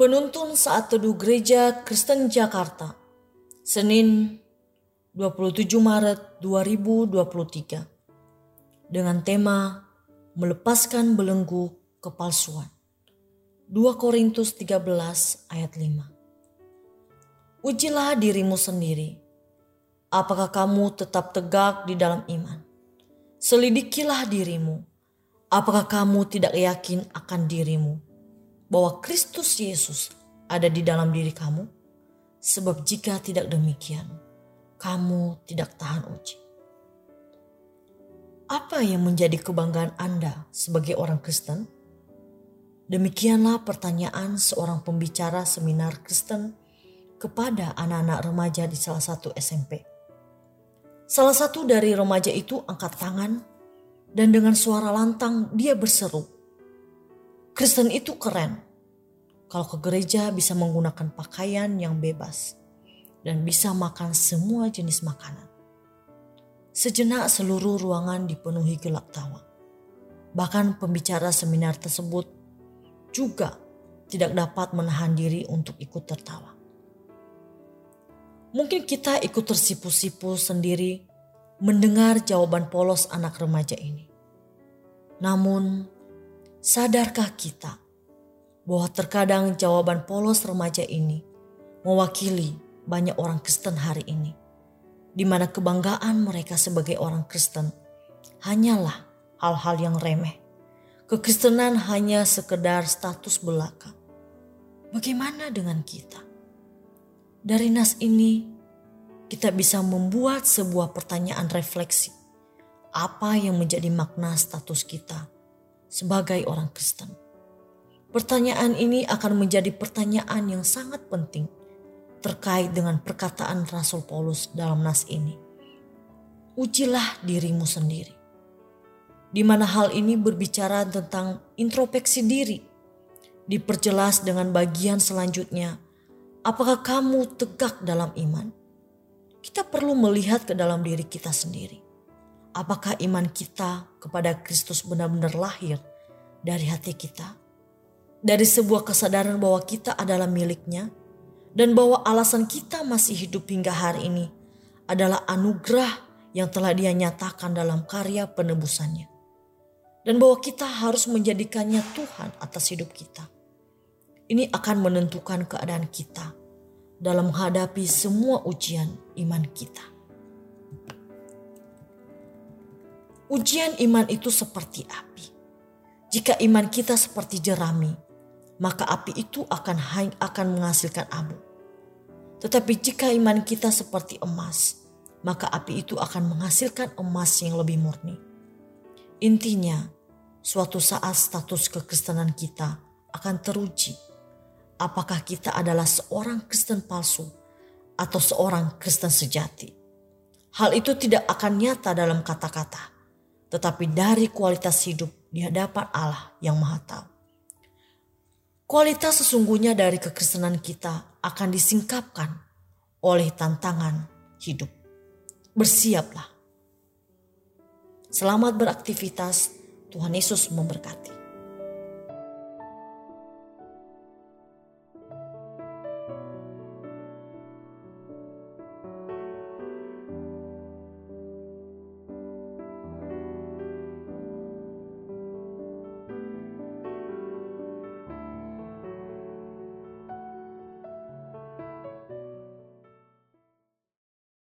Penuntun saat teduh Gereja Kristen Jakarta, Senin 27 Maret 2023, dengan tema Melepaskan Belenggu Kepalsuan. 2 Korintus 13 ayat 5. Ujilah dirimu sendiri. Apakah kamu tetap tegak di dalam iman? Selidikilah dirimu. Apakah kamu tidak yakin akan dirimu? Bahwa Kristus Yesus ada di dalam diri kamu? Sebab jika tidak demikian, kamu tidak tahan uji. Apa yang menjadi kebanggaan Anda sebagai orang Kristen? Demikianlah pertanyaan seorang pembicara seminar Kristen kepada anak-anak remaja di salah satu SMP. Salah satu dari remaja itu angkat tangan dan dengan suara lantang dia berseru, Kristen itu keren. Kalau ke gereja bisa menggunakan pakaian yang bebas dan bisa makan semua jenis makanan. Sejenak seluruh ruangan dipenuhi gelap tawa. Bahkan pembicara seminar tersebut juga tidak dapat menahan diri untuk ikut tertawa. Mungkin kita ikut tersipu-sipu sendiri mendengar jawaban polos anak remaja ini. Namun, Sadarkah kita bahwa terkadang jawaban polos remaja ini mewakili banyak orang Kristen hari ini, di mana kebanggaan mereka sebagai orang Kristen hanyalah hal-hal yang remeh. Kekristenan hanya sekedar status belaka. Bagaimana dengan kita? Dari nas ini, kita bisa membuat sebuah pertanyaan refleksi. Apa yang menjadi makna status kita? Sebagai orang Kristen? Pertanyaan ini akan menjadi pertanyaan yang sangat penting terkait dengan perkataan Rasul Paulus dalam nas ini. Ujilah dirimu sendiri. Di mana hal ini berbicara tentang introspeksi diri. Diperjelas dengan bagian selanjutnya, apakah kamu tegak dalam iman? Kita perlu melihat ke dalam diri kita sendiri apakah iman kita kepada Kristus benar-benar lahir dari hati kita? Dari sebuah kesadaran bahwa kita adalah miliknya dan bahwa alasan kita masih hidup hingga hari ini adalah anugerah yang telah dia nyatakan dalam karya penebusannya. Dan bahwa kita harus menjadikannya Tuhan atas hidup kita. Ini akan menentukan keadaan kita dalam menghadapi semua ujian iman kita. Ujian iman itu seperti api. Jika iman kita seperti jerami, maka api itu akan akan menghasilkan abu. Tetapi jika iman kita seperti emas, maka api itu akan menghasilkan emas yang lebih murni. Intinya, suatu saat status kekristenan kita akan teruji. Apakah kita adalah seorang Kristen palsu atau seorang Kristen sejati? Hal itu tidak akan nyata dalam kata-kata, tetapi dari kualitas hidup di hadapan Allah yang Maha Tahu. Kualitas sesungguhnya dari kekristenan kita akan disingkapkan oleh tantangan hidup. Bersiaplah. Selamat beraktivitas. Tuhan Yesus memberkati.